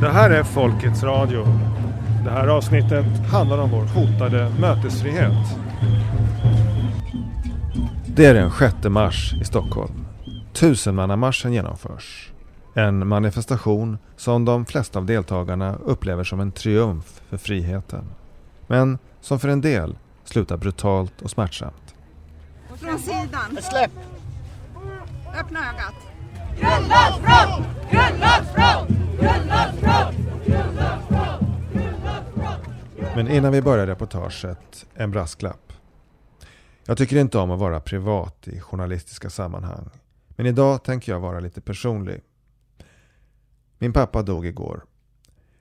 Det här är Folkets Radio. Det här avsnittet handlar om vår hotade mötesfrihet. Det är den 6 mars i Stockholm. Tusenmannamarschen genomförs. En manifestation som de flesta av deltagarna upplever som en triumf för friheten. Men som för en del slutar brutalt och smärtsamt. Från sidan. Släpp! Öppna ögat. Grundlagsbrott! Grundlagsbrott! Grundlagsbrott! Men innan vi börjar reportaget, en brasklapp. Jag tycker inte om att vara privat i journalistiska sammanhang. Men idag tänker jag vara lite personlig. Min pappa dog igår.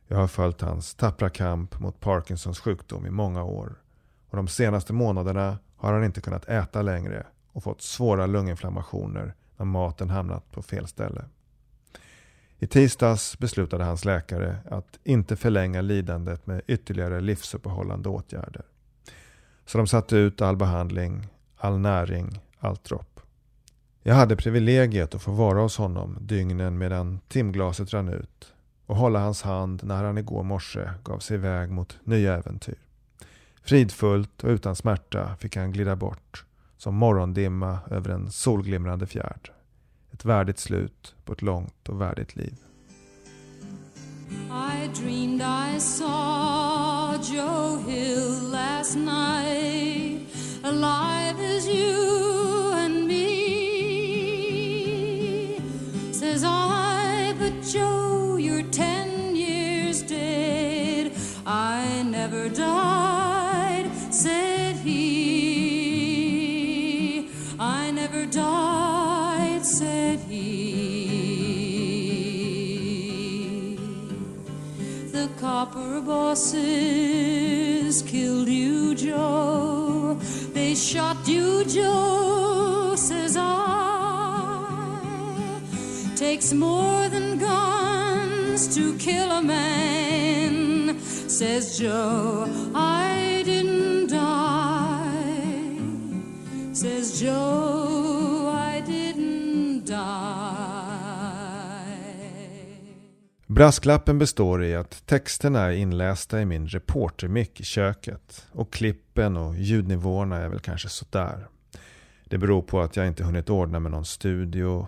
Jag har följt hans tappra kamp mot Parkinsons sjukdom i många år. Och de senaste månaderna har han inte kunnat äta längre och fått svåra lunginflammationer när maten hamnat på fel ställe. I tisdags beslutade hans läkare att inte förlänga lidandet med ytterligare livsuppehållande åtgärder. Så de satte ut all behandling, all näring, allt dropp. Jag hade privilegiet att få vara hos honom dygnen medan timglaset rann ut och hålla hans hand när han igår morse gav sig iväg mot nya äventyr. Fridfullt och utan smärta fick han glida bort som morgondimma över en solglimrande fjärd. Ett värdigt slut på ett långt och värdigt liv. I dreamed I saw Joe Hill last night, alive as you and me. Says I, but Joe, Copper bosses killed you, Joe. They shot you, Joe, says I. Takes more than guns to kill a man, says Joe. I didn't die, says Joe. Brasklappen består i att texterna är inlästa i min reportermick i köket och klippen och ljudnivåerna är väl kanske sådär. Det beror på att jag inte hunnit ordna med någon studio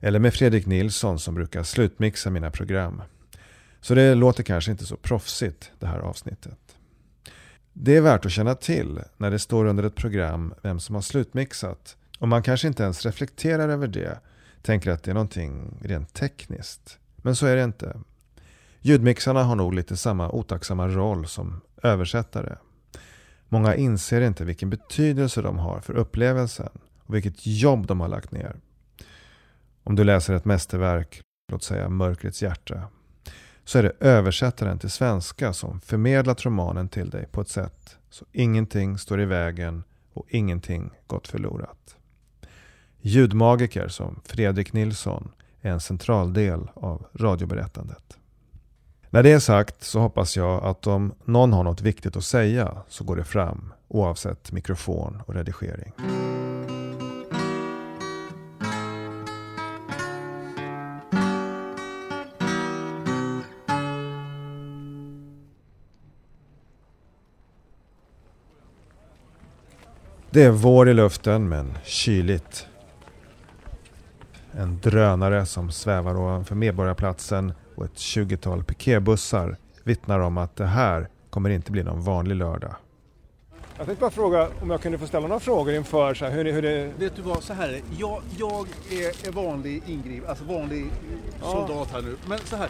eller med Fredrik Nilsson som brukar slutmixa mina program. Så det låter kanske inte så proffsigt det här avsnittet. Det är värt att känna till när det står under ett program vem som har slutmixat och man kanske inte ens reflekterar över det, tänker att det är någonting rent tekniskt. Men så är det inte. Ljudmixarna har nog lite samma otacksamma roll som översättare. Många inser inte vilken betydelse de har för upplevelsen och vilket jobb de har lagt ner. Om du läser ett mästerverk, låt säga Mörkrets hjärta, så är det översättaren till svenska som förmedlat romanen till dig på ett sätt så ingenting står i vägen och ingenting gått förlorat. Ljudmagiker som Fredrik Nilsson är en central del av radioberättandet. När det är sagt så hoppas jag att om någon har något viktigt att säga så går det fram oavsett mikrofon och redigering. Det är vår i luften men kyligt. En drönare som svävar ovanför Medborgarplatsen och ett 20-tal piketbussar vittnar om att det här kommer inte bli någon vanlig lördag. Jag tänkte bara fråga om jag kunde få ställa några frågor inför så här, hur, hur det... Vet du vad, så här är det. jag, jag är, vanlig ingriv, alltså vanlig soldat här nu. Men så här.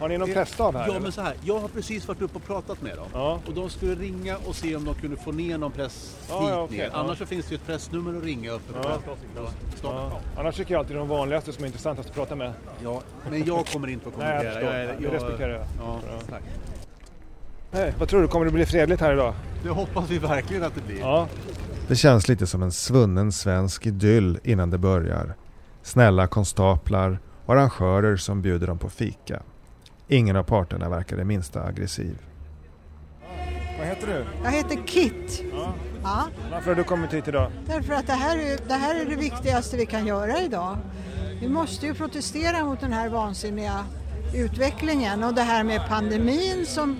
Har ni någon pressstab här? Ja, eller? men så här. Jag har precis varit uppe och pratat med dem. Ja. Och de skulle ringa och se om de kunde få ner någon press Ja, hit ja, okej, ner. ja. Annars så finns det ju ett pressnummer att ringa uppe på. Ja. Ja. Annars tycker jag alltid de vanligaste som är intressantast att prata med. Ja, men jag kommer inte att Nej, jag kommentera. förstår. Det respekterar jag. Ja, Ja. tack. Hej, vad tror du, kommer det bli fredligt här idag? Det hoppas vi verkligen att det blir. Ja. Det känns lite som en svunnen svensk idyll innan det börjar. Snälla konstaplar och arrangörer som bjuder dem på fika. Ingen av parterna verkar det minsta aggressiv. Vad heter du? Jag heter Kit. Ja, Varför har du kommit hit idag? därför att det här, är, det här är det viktigaste vi kan göra idag. Vi måste ju protestera mot den här vansinniga utvecklingen och det här med pandemin som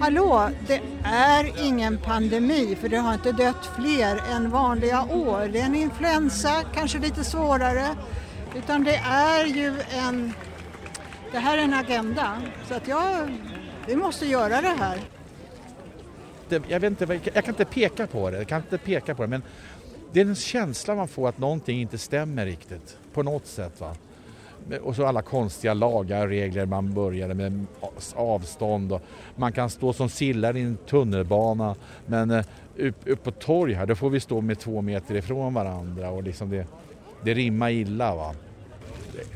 Hallå, det är ingen pandemi för det har inte dött fler än vanliga år. Det är en influensa, kanske lite svårare, utan det är ju en... Det här är en agenda, så att jag... Vi måste göra det här. Jag, vet inte, jag kan inte peka på det, jag kan inte peka på det, men det är en känsla man får att någonting inte stämmer riktigt på något sätt. Va? Och så alla konstiga lagar och regler man började med avstånd och man kan stå som sillar i en tunnelbana men eh, upp, upp på torg här då får vi stå med två meter ifrån varandra och liksom det, det rimmar illa. Va?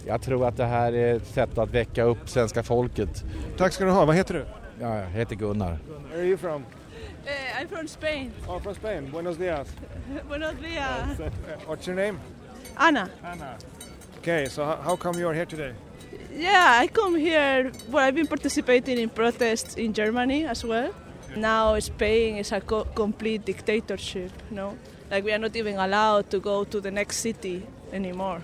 Jag tror att det här är ett sätt att väcka upp svenska folket. Tack ska du ha. Vad heter du? Ja, jag heter Gunnar. Where are you from? Uh, I'm from Spain. Oh, from Spain. Buenos dias. Buenos dias. What's your name? Anna. Anna. Okay, so how come you are here today? Yeah, I come here. Well, I've been participating in protests in Germany as well. Now Spain is a co complete dictatorship. You know, like we are not even allowed to go to the next city anymore.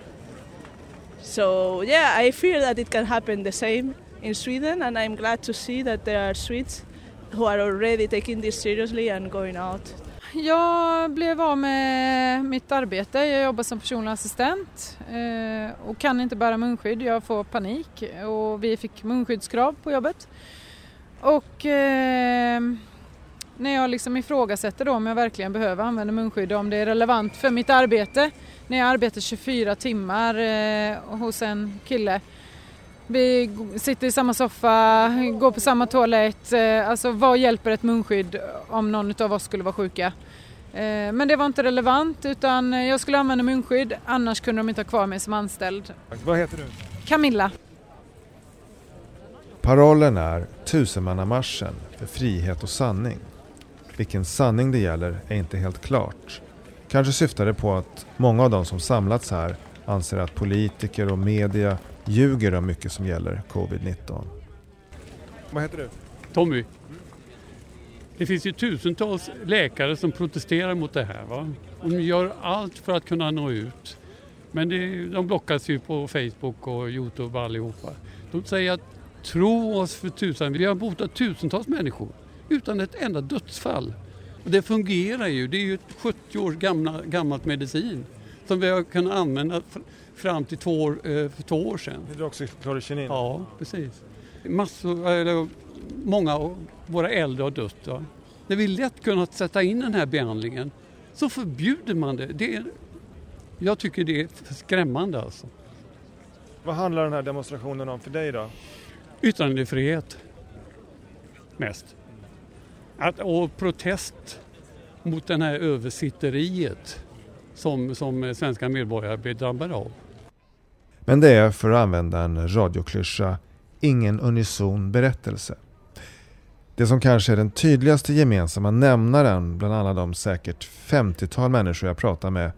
So yeah, I fear that it can happen the same in Sweden, and I'm glad to see that there are Swedes who are already taking this seriously and going out. Jag blev av med mitt arbete. Jag jobbar som personlig assistent eh, och kan inte bära munskydd. Jag får panik och vi fick munskyddskrav på jobbet. Och eh, när jag liksom ifrågasätter då om jag verkligen behöver använda munskydd och om det är relevant för mitt arbete när jag arbetar 24 timmar eh, hos en kille vi sitter i samma soffa, går på samma toalett. Eh, alltså vad hjälper ett munskydd om någon av oss skulle vara sjuka? Eh, men det var inte relevant utan jag skulle använda munskydd annars kunde de inte ha kvar mig som anställd. Vad heter du? Camilla. Parollen är tusenmannamarschen för frihet och sanning. Vilken sanning det gäller är inte helt klart. Kanske syftar det på att många av de som samlats här anser att politiker och media ljuger om mycket som gäller covid-19. Vad heter du? Tommy. Det finns ju tusentals läkare som protesterar mot det här. Va? De gör allt för att kunna nå ut. Men det, de blockas ju på Facebook och Youtube allihopa. De säger att tro oss för tusan, vi har botat tusentals människor utan ett enda dödsfall. Och det fungerar ju, det är ju ett 70 år gamla, gammalt medicin som vi har kunnat använda fram till två år, eh, för två år sedan. Hydroxyklorochinin? Ja, precis. Massor, eller, många av våra äldre har dött. Va? När vi lätt kunnat sätta in den här behandlingen så förbjuder man det. det är, jag tycker det är skrämmande alltså. Vad handlar den här demonstrationen om för dig då? Yttrandefrihet. Mest. Att, och protest mot det här översitteriet som, som svenska medborgare blir drabbade av. Men det är, för att använda en radioklyscha, ingen unison berättelse. Det som kanske är den tydligaste gemensamma nämnaren bland alla de säkert 50-tal människor jag pratar med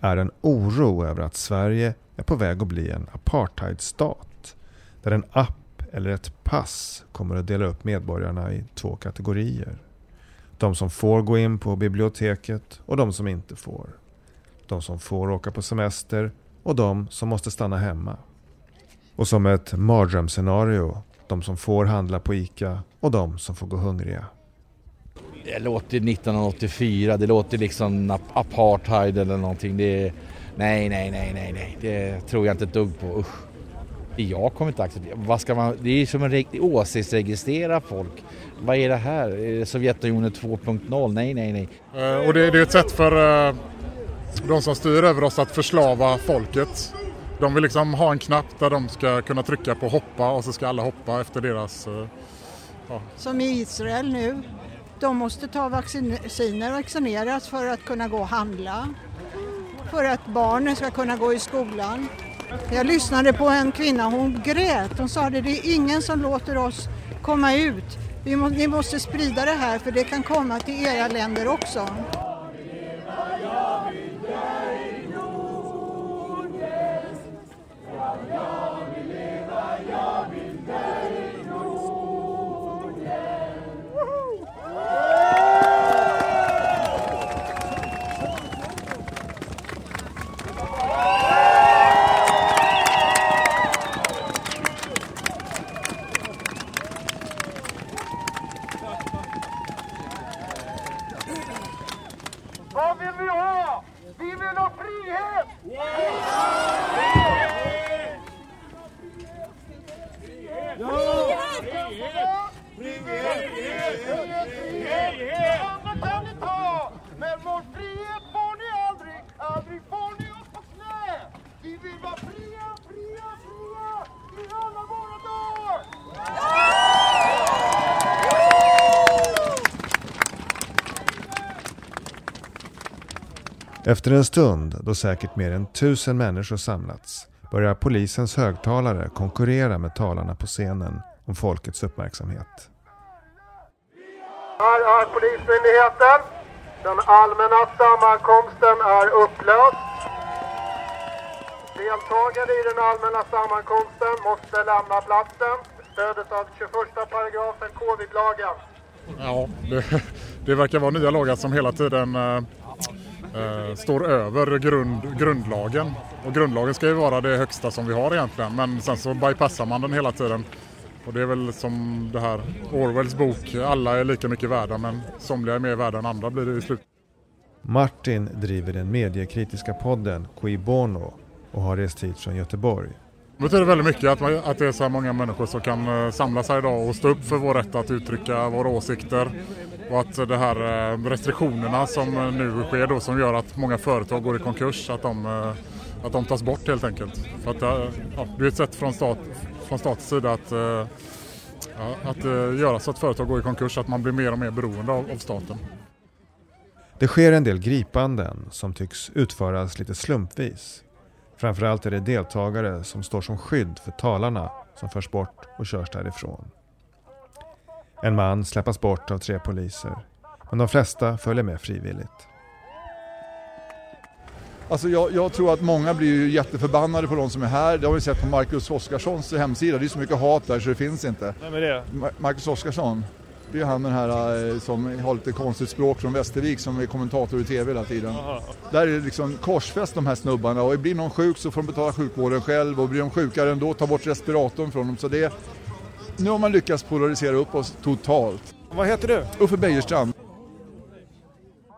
är en oro över att Sverige är på väg att bli en apartheidstat. Där en app eller ett pass kommer att dela upp medborgarna i två kategorier. De som får gå in på biblioteket och de som inte får. De som får åka på semester och de som måste stanna hemma. Och som ett mardrömsscenario, de som får handla på ICA och de som får gå hungriga. Det låter 1984, det låter liksom apartheid eller någonting. Det är, nej, nej, nej, nej, nej, det tror jag inte ett dugg på. Usch. Jag kommer inte acceptera. Vad ska man, det är som en åsiktsregistrera folk. Vad är det här? Är det Sovjetunionen 2.0? Nej, nej, nej. Uh, och det, det, är ett sätt för uh, de som styr över oss att förslava folket. De vill liksom ha en knapp där de ska kunna trycka på hoppa och så ska alla hoppa efter deras... Uh, ja. Som i Israel nu. De måste ta vacciner och vaccineras för att kunna gå och handla. För att barnen ska kunna gå i skolan. Jag lyssnade på en kvinna, hon grät. Hon sa det, det är ingen som låter oss komma ut. Vi må, ni måste sprida det här för det kan komma till era länder också. Efter en stund, då säkert mer än tusen människor samlats, börjar polisens högtalare konkurrera med talarna på scenen om folkets uppmärksamhet. Här är Polismyndigheten. Den allmänna sammankomsten är upplöst. Deltagare i den allmänna sammankomsten måste lämna platsen. Stödet av 21 paragrafen covid-lagen. Ja, det, det verkar vara nya lagar som hela tiden eh, står över grund, grundlagen. Och grundlagen ska ju vara det högsta som vi har egentligen men sen så bypassar man den hela tiden. Och det är väl som det här Orwells bok, alla är lika mycket värda men somliga är mer värda än andra blir det i slut. Martin driver den mediekritiska podden Qui Bono och har rest hit från Göteborg. Det betyder väldigt mycket att, man- att det är så här många människor som kan eh, samlas här idag och stå upp för vår rätt att uttrycka våra åsikter. Och att de här eh, restriktionerna som eh, nu sker då som gör att många företag går i konkurs, att de, att de tas bort helt enkelt. För att, ja, det är ett sätt från, stat, från statens sida att, ja, att göra så att företag går i konkurs, att man blir mer och mer beroende av, av staten. Det sker en del gripanden som tycks utföras lite slumpvis. Framförallt är det deltagare som står som skydd för talarna som förs bort och körs därifrån. En man släppas bort av tre poliser, men de flesta följer med frivilligt. Alltså jag, jag tror att många blir ju jätteförbannade på de som är här. Det har vi sett på Marcus Oskarssons hemsida. Det är så mycket hat där så det finns inte. Vem är det? Ma- Marcus Oskarsson. Det är han den här eh, som har lite konstigt språk från Västervik som är kommentator i TV hela tiden. Jaha. Där är det liksom korsfäst de här snubbarna och blir någon sjuk så får de betala sjukvården själv och blir de sjukare ändå ta bort respiratorn från dem. Så det, nu har man lyckats polarisera upp oss totalt. Vad heter du? Uffe Bejerstrand.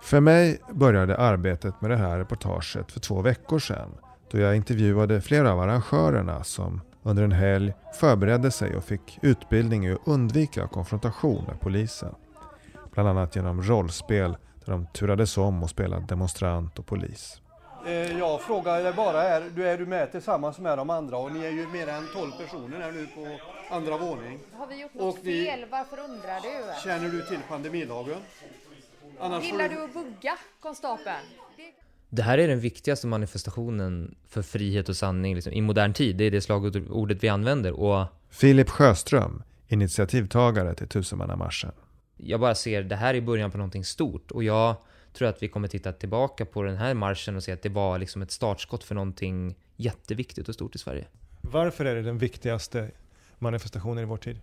För mig började arbetet med det här reportaget för två veckor sedan då jag intervjuade flera av arrangörerna som under en helg förberedde sig och fick utbildning i att undvika konfrontation med polisen. Bland annat genom rollspel där de turades om och spelade demonstrant och polis. Eh, Jag frågar dig bara, är du, är du med tillsammans med de andra? Och ni är ju mer än 12 personer här nu på andra våning. Har vi gjort Och något fel? Varför undrar du? Känner du till pandemilagen? Annars Gillar du att bugga, konstapeln? Det här är den viktigaste manifestationen för frihet och sanning liksom, i modern tid. Det är det slagordet vi använder. Och Filip Sjöström, initiativtagare till tusenmannamarschen. jag bara ser det här i början på någonting stort. Och jag tror att vi kommer titta tillbaka på den här marschen och se att det var liksom ett startskott för någonting jätteviktigt och stort i Sverige. Varför är det den viktigaste manifestationen i vår tid?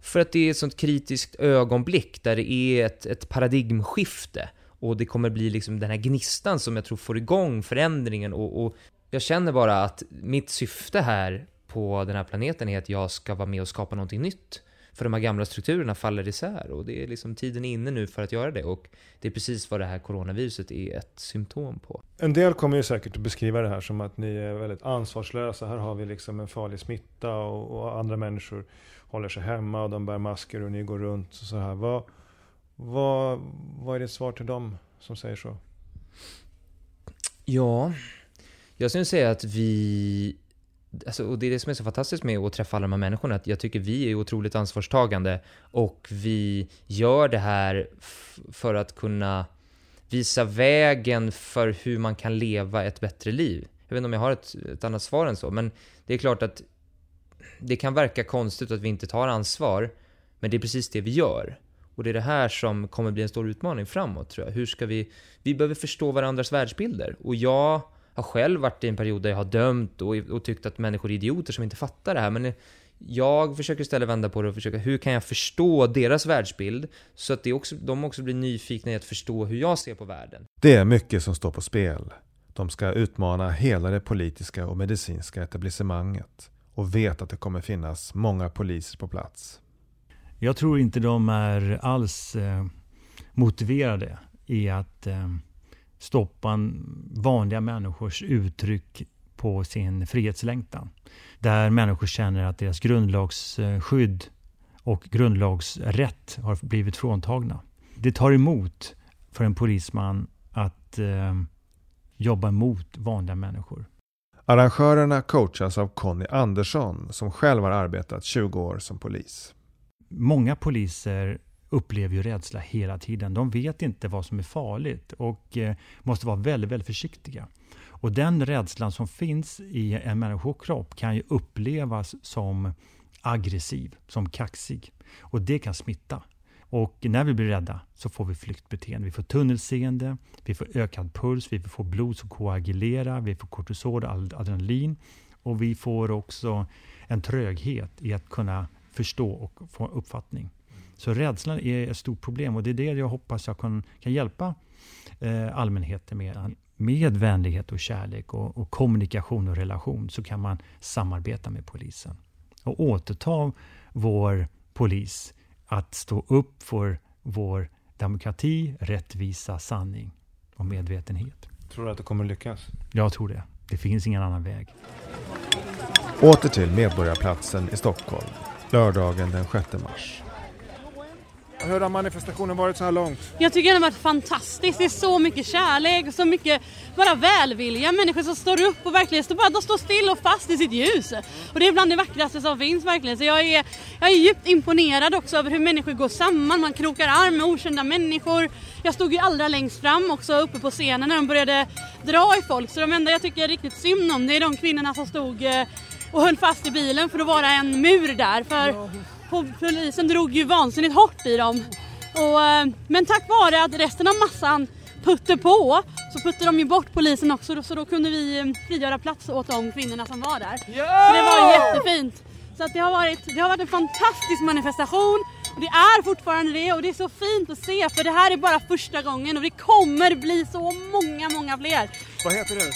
För att det är ett sånt kritiskt ögonblick där det är ett, ett paradigmskifte. Och det kommer bli liksom den här gnistan som jag tror får igång förändringen. Och, och jag känner bara att mitt syfte här på den här planeten är att jag ska vara med och skapa någonting nytt. För de här gamla strukturerna faller isär och det är liksom tiden är inne nu för att göra det. Och det är precis vad det här coronaviruset är ett symptom på. En del kommer ju säkert att beskriva det här som att ni är väldigt ansvarslösa. Här har vi liksom en farlig smitta och, och andra människor håller sig hemma och de bär masker och ni går runt och så här. Vad, vad, vad är ditt svar till dem som säger så? Ja, jag skulle säga att vi... Alltså, och det är det som är så fantastiskt med att träffa alla de här människorna, att jag tycker vi är otroligt ansvarstagande och vi gör det här för att kunna visa vägen för hur man kan leva ett bättre liv. Jag vet inte om jag har ett, ett annat svar än så, men det är klart att det kan verka konstigt att vi inte tar ansvar, men det är precis det vi gör. Och det är det här som kommer bli en stor utmaning framåt tror jag. Hur ska vi... Vi behöver förstå varandras världsbilder. Och jag har själv varit i en period där jag har dömt och, och tyckt att människor är idioter som inte fattar det här. Men jag försöker istället vända på det och försöka, hur kan jag förstå deras världsbild? Så att det också, de också blir nyfikna i att förstå hur jag ser på världen. Det är mycket som står på spel. De ska utmana hela det politiska och medicinska etablissemanget och vet att det kommer finnas många poliser på plats. Jag tror inte de är alls eh, motiverade i att eh, stoppa en- vanliga människors uttryck på sin frihetslängtan. Där människor känner att deras grundlagsskydd och grundlagsrätt har blivit fråntagna. Det tar emot för en polisman att eh, jobba mot vanliga människor. Arrangörerna coachas av Conny Andersson som själv har arbetat 20 år som polis. Många poliser upplever ju rädsla hela tiden. De vet inte vad som är farligt och eh, måste vara väldigt, väldigt försiktiga. Och den rädslan som finns i en människokropp kan ju upplevas som aggressiv, som kaxig. Och det kan smitta. Och när vi blir rädda så får vi flyktbeteende. Vi får tunnelseende, vi får ökad puls, vi får blod som koagulerar, vi får kortisol och adrenalin. Och vi får också en tröghet i att kunna förstå och få uppfattning. Så rädslan är ett stort problem och det är det jag hoppas jag kan, kan hjälpa eh, allmänheten med. Med vänlighet och kärlek och, och, kommunikation och relation så kan man samarbeta med polisen. Och återta vår polis att stå upp för vår demokrati, rättvisa, sanning och medvetenhet. Tror du att det kommer lyckas? Jag tror det. Det finns ingen annan väg. Åter till Medborgarplatsen i Stockholm, lördagen den 6 mars. Hur har manifestationen varit så här långt? Jag tycker den har varit fantastisk. Det är så mycket kärlek och så mycket bara välvilja. Människor som står upp och verkligen står, bara, de står still och fast i sitt ljus. Och det är bland det vackraste som finns verkligen. Så jag är, jag är djupt imponerad också över hur människor går samman. Man krokar arm med okända människor. Jag stod ju allra längst fram också uppe på scenen när de började dra i folk. Så de enda jag tycker är riktigt synd om det är de kvinnorna som stod eh, och höll fast i bilen för att vara en mur där. För polisen drog ju vansinnigt hårt i dem. Och, eh, men tack vare att resten av massan putte på så puttade de ju bort polisen också så då kunde vi eh, frigöra plats åt de kvinnorna som var där. Så det var jättefint. Så att det, har varit, det har varit en fantastisk manifestation och det är fortfarande det och det är så fint att se för det här är bara första gången och det kommer bli så många, många fler. Vad heter du?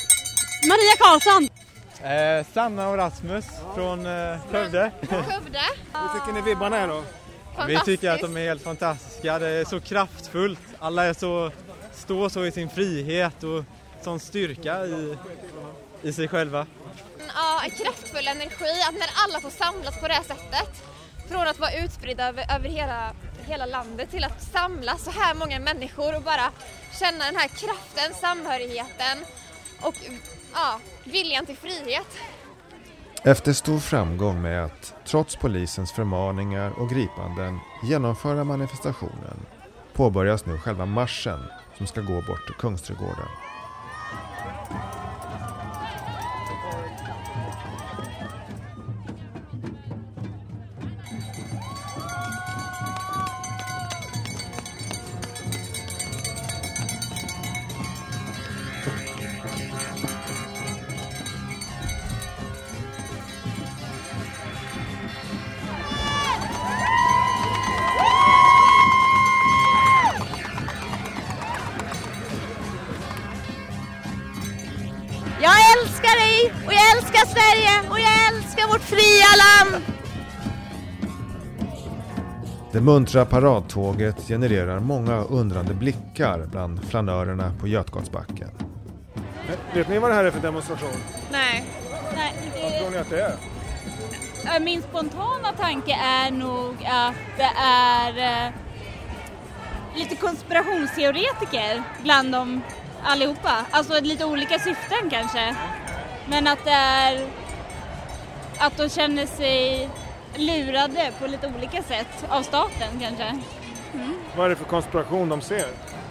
Maria Karlsson! Eh, Sanna och Rasmus från eh, Skövde. Skövde. Hur tycker ni vibbarna är då? Vi tycker att de är helt fantastiska. Det är så kraftfullt. Alla är så, står så i sin frihet och sån styrka i, i sig själva. Ja, en kraftfull energi. Att när alla får samlas på det här sättet. Från att vara utspridda över, över hela, hela landet till att samlas så här många människor och bara känna den här kraften, samhörigheten och ja, viljan till frihet. Efter stor framgång med att, trots polisens förmaningar och gripanden, genomföra manifestationen påbörjas nu själva marschen som ska gå bort till Kungsträdgården. Och jag älskar Sverige och jag älskar vårt fria land. Det muntra paradtåget genererar många undrande blickar bland flanörerna på Götgatsbacken. Vet ni vad det här är för demonstration? Nej. Nej Vad tror ni att det är? det, min spontana tanke är nog att det är eh, lite konspirationsteoretiker bland dem allihopa. Alltså lite olika syften kanske. Men att det är att de känner sig lurade på lite olika sätt av staten kanske. Mm. Vad är det för konspiration de ser?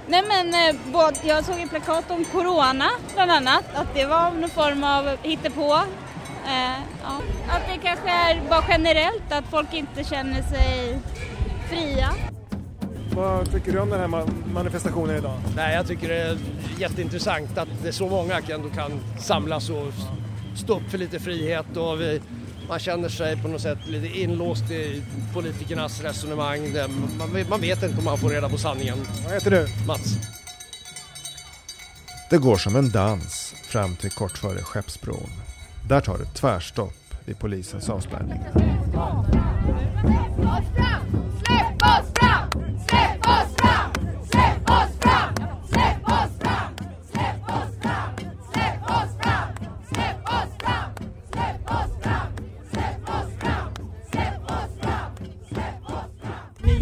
Nej men eh, både, jag såg ett plakat om Corona bland annat, att det var någon form av hittepå. Eh, ja. Att det kanske är bara generellt att folk inte känner sig fria. Vad tycker du om den här ma- manifestationen idag? Nej, jag tycker det är jätteintressant att det är så många ändå kan samlas och stå upp för lite frihet och vi, man känner sig på något sätt lite inlåst i politikernas resonemang. Man, vet- man vet inte om man får reda på sanningen. Vad heter du? Mats. Det går som en dans fram till kort före Skeppsbron. Där tar det tvärstopp vid polisens avspärrning. Släpp oss fram! Släpp oss fram!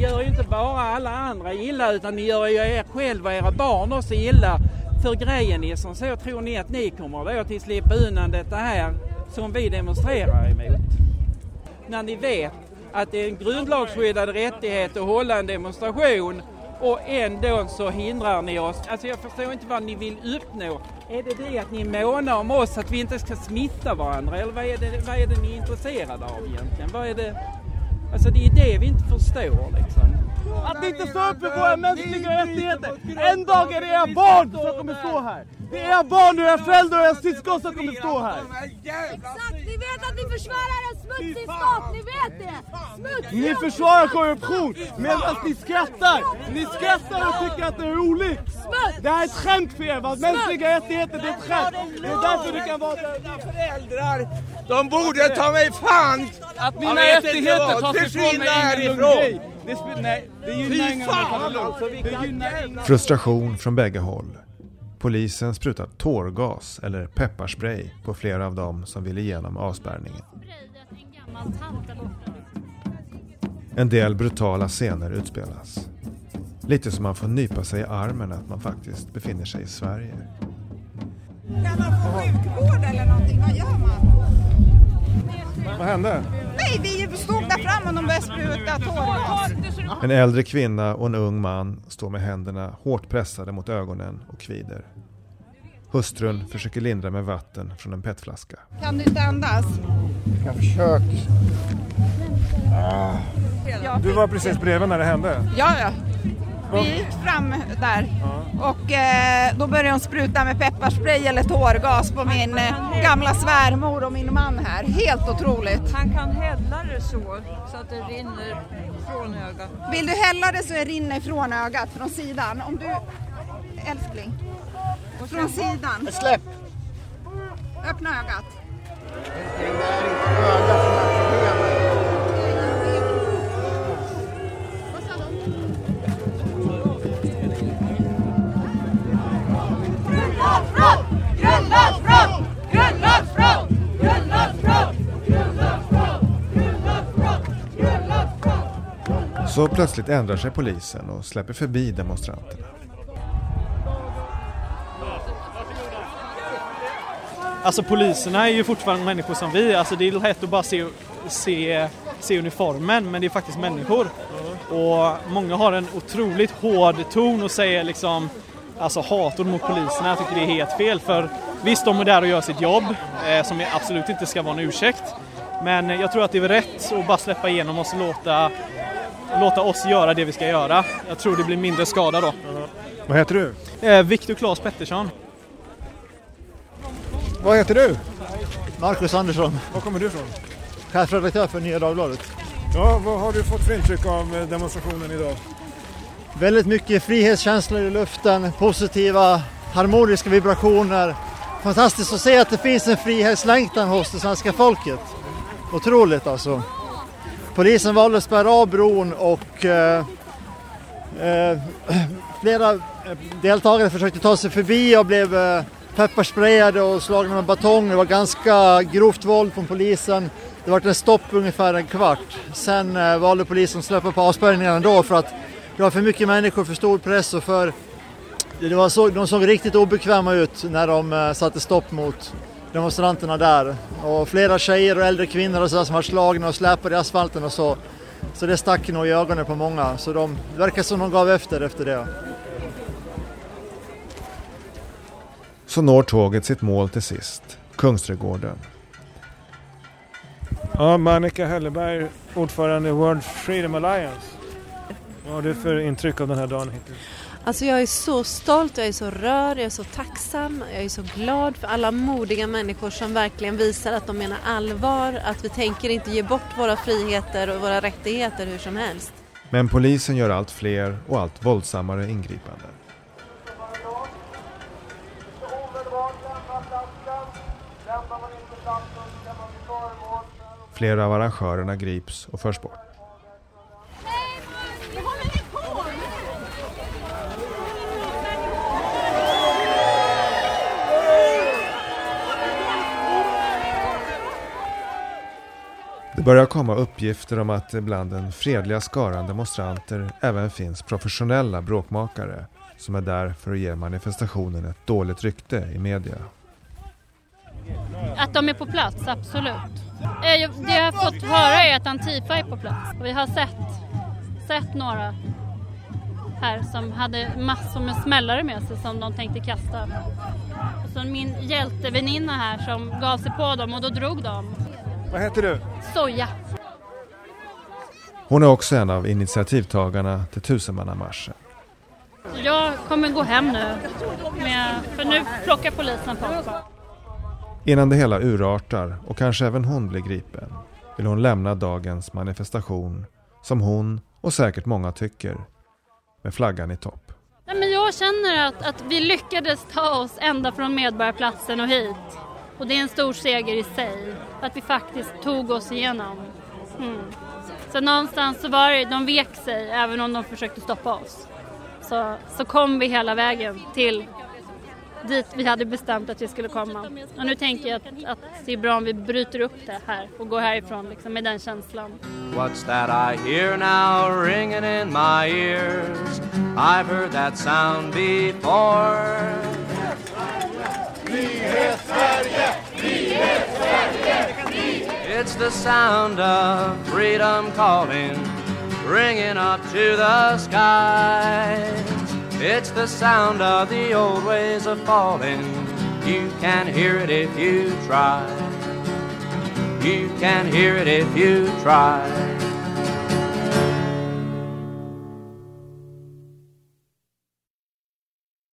Gör ju inte bara alla andra illa utan ni gör ju er själva och era barn också illa. För grejen är som så, tror ni att ni kommer då till slippa undan detta här som vi demonstrerar emot? När ni vet att det är en grundlagsskyddad rättighet att hålla en demonstration och ändå så hindrar ni oss. Alltså jag förstår inte vad ni vill uppnå. Är det det att ni månar om oss, att vi inte ska smitta varandra eller vad är det, vad är det ni är intresserade av egentligen? Vad är det? Alltså det är det vi inte förstår liksom. Att ni inte står upp för våra mänskliga rättigheter. En dag är det era barn som kommer stå här. Det är era barn och era föräldrar och era syskon som kommer stå här. Exakt, ni vet att ni försvarar en smutsig stat, ni vet det! Smutsig Ni försvarar korruption medan ni skrattar. Ni skrattar och tycker att det är roligt. Det här är ett skämt för er. va? Mänskliga rättigheter det är ett skämt. Det är därför du kan vara... föräldrar, de borde ta mig fan! Att mina rättigheter tas ifrån mig är ingen lugn grej. Det sp- Nej, det gynnar ingen alltså, gynnar. Frustration från bägge håll. Polisen sprutar tårgas eller pepparspray på flera av dem som ville igenom avspärrningen. En del brutala scener utspelas. Lite som man får nypa sig i armen att man faktiskt befinner sig i Sverige. Kan man få sjukvård eller någonting? Vad gör man? Vad hände? Nej, vi stod där fram och de började spruta tårgas. En äldre kvinna och en ung man står med händerna hårt pressade mot ögonen och kvider. Hustrun försöker lindra med vatten från en petflaska. Kan du inte andas? Jag försöker. Ja. Du var precis bredvid när det hände? Ja, ja. Vi gick fram där och eh, då började de spruta med pepparspray eller tårgas på min eh, gamla svärmor och min man här. Helt otroligt. Han kan hälla det så, så att det rinner från ögat. Vill du hälla det så det rinner från ögat, från sidan. Om du... Älskling. Från sidan. Släpp! Öppna ögat. Grundlagsbrott! Så plötsligt ändrar sig polisen och släpper förbi demonstranterna. Alltså poliserna är ju fortfarande människor som vi. Alltså det är lätt att bara se, se, se uniformen men det är faktiskt människor. Och många har en otroligt hård ton och säger liksom alltså hatord mot poliserna. Jag tycker det är helt fel för visst de är där och gör sitt jobb eh, som absolut inte ska vara en ursäkt. Men jag tror att det är rätt att bara släppa igenom oss och låta, låta oss göra det vi ska göra. Jag tror det blir mindre skada då. Vad heter du? Eh, Viktor Claes Pettersson. Vad heter du? Marcus Andersson, Var kommer du ifrån? chefredaktör för Nya Dagbladet. Ja, vad har du fått för intryck av eh, demonstrationen idag? Väldigt mycket frihetskänslor i luften, positiva harmoniska vibrationer. Fantastiskt att se att det finns en frihetslängtan hos det svenska folket. Otroligt alltså. Polisen valde att spärra av bron och eh, eh, flera eh, deltagare försökte ta sig förbi och blev eh, pepparsprayade och slagna med batong. Det var ganska grovt våld från polisen. Det var en stopp ungefär en kvart. Sen eh, valde polisen att släppa på avspärrningarna ändå för att det var för mycket människor, för stor press och för... Det var så, de såg riktigt obekväma ut när de eh, satte stopp mot demonstranterna där. Och flera tjejer och äldre kvinnor och så där som var slagna och släpade i asfalten och så. Så det stack nog i ögonen på många. Så de det verkar som de gav efter efter det. Så når tåget sitt mål till sist, Kungsträdgården. Ja, Monica Helleberg, ordförande i World Freedom Alliance. Vad har du för intryck av den här dagen hittills? Alltså jag är så stolt, jag är så rörd, jag är så tacksam, jag är så glad för alla modiga människor som verkligen visar att de menar allvar, att vi tänker inte ge bort våra friheter och våra rättigheter hur som helst. Men polisen gör allt fler och allt våldsammare ingripanden. Flera av arrangörerna grips och förs bort. Det börjar komma uppgifter om att det bland den fredliga skaran demonstranter även finns professionella bråkmakare som är där för att ge manifestationen ett dåligt rykte i media. Att de är på plats, absolut. Eh, det jag har fått höra är att Antifa är på plats. Vi har sett, sett några här som hade massor med smällare med sig som de tänkte kasta. Och så min hjälteväninna här som gav sig på dem och då drog de. Vad heter du? Soja. Hon är också en av initiativtagarna till tusenmannamarschen. Jag kommer gå hem nu, med, för nu plockar polisen på mig. Innan det hela urartar och kanske även hon blir gripen vill hon lämna dagens manifestation som hon och säkert många tycker med flaggan i topp. Nej, men jag känner att, att vi lyckades ta oss ända från Medborgarplatsen och hit. Och det är en stor seger i sig, att vi faktiskt tog oss igenom. Mm. Så någonstans så var det, de vek sig även om de försökte stoppa oss. Så, så kom vi hela vägen till dit vi hade bestämt att vi skulle komma. Och nu tänker jag att, att det är bra om vi bryter upp det här och går härifrån liksom, med den känslan. What's that I hear now ringing in my ears? I've heard that sound before. It's the sound of freedom calling, ringing up to the skies. It's the sound of the old ways of falling. You can hear it if you try. You can hear it if you try.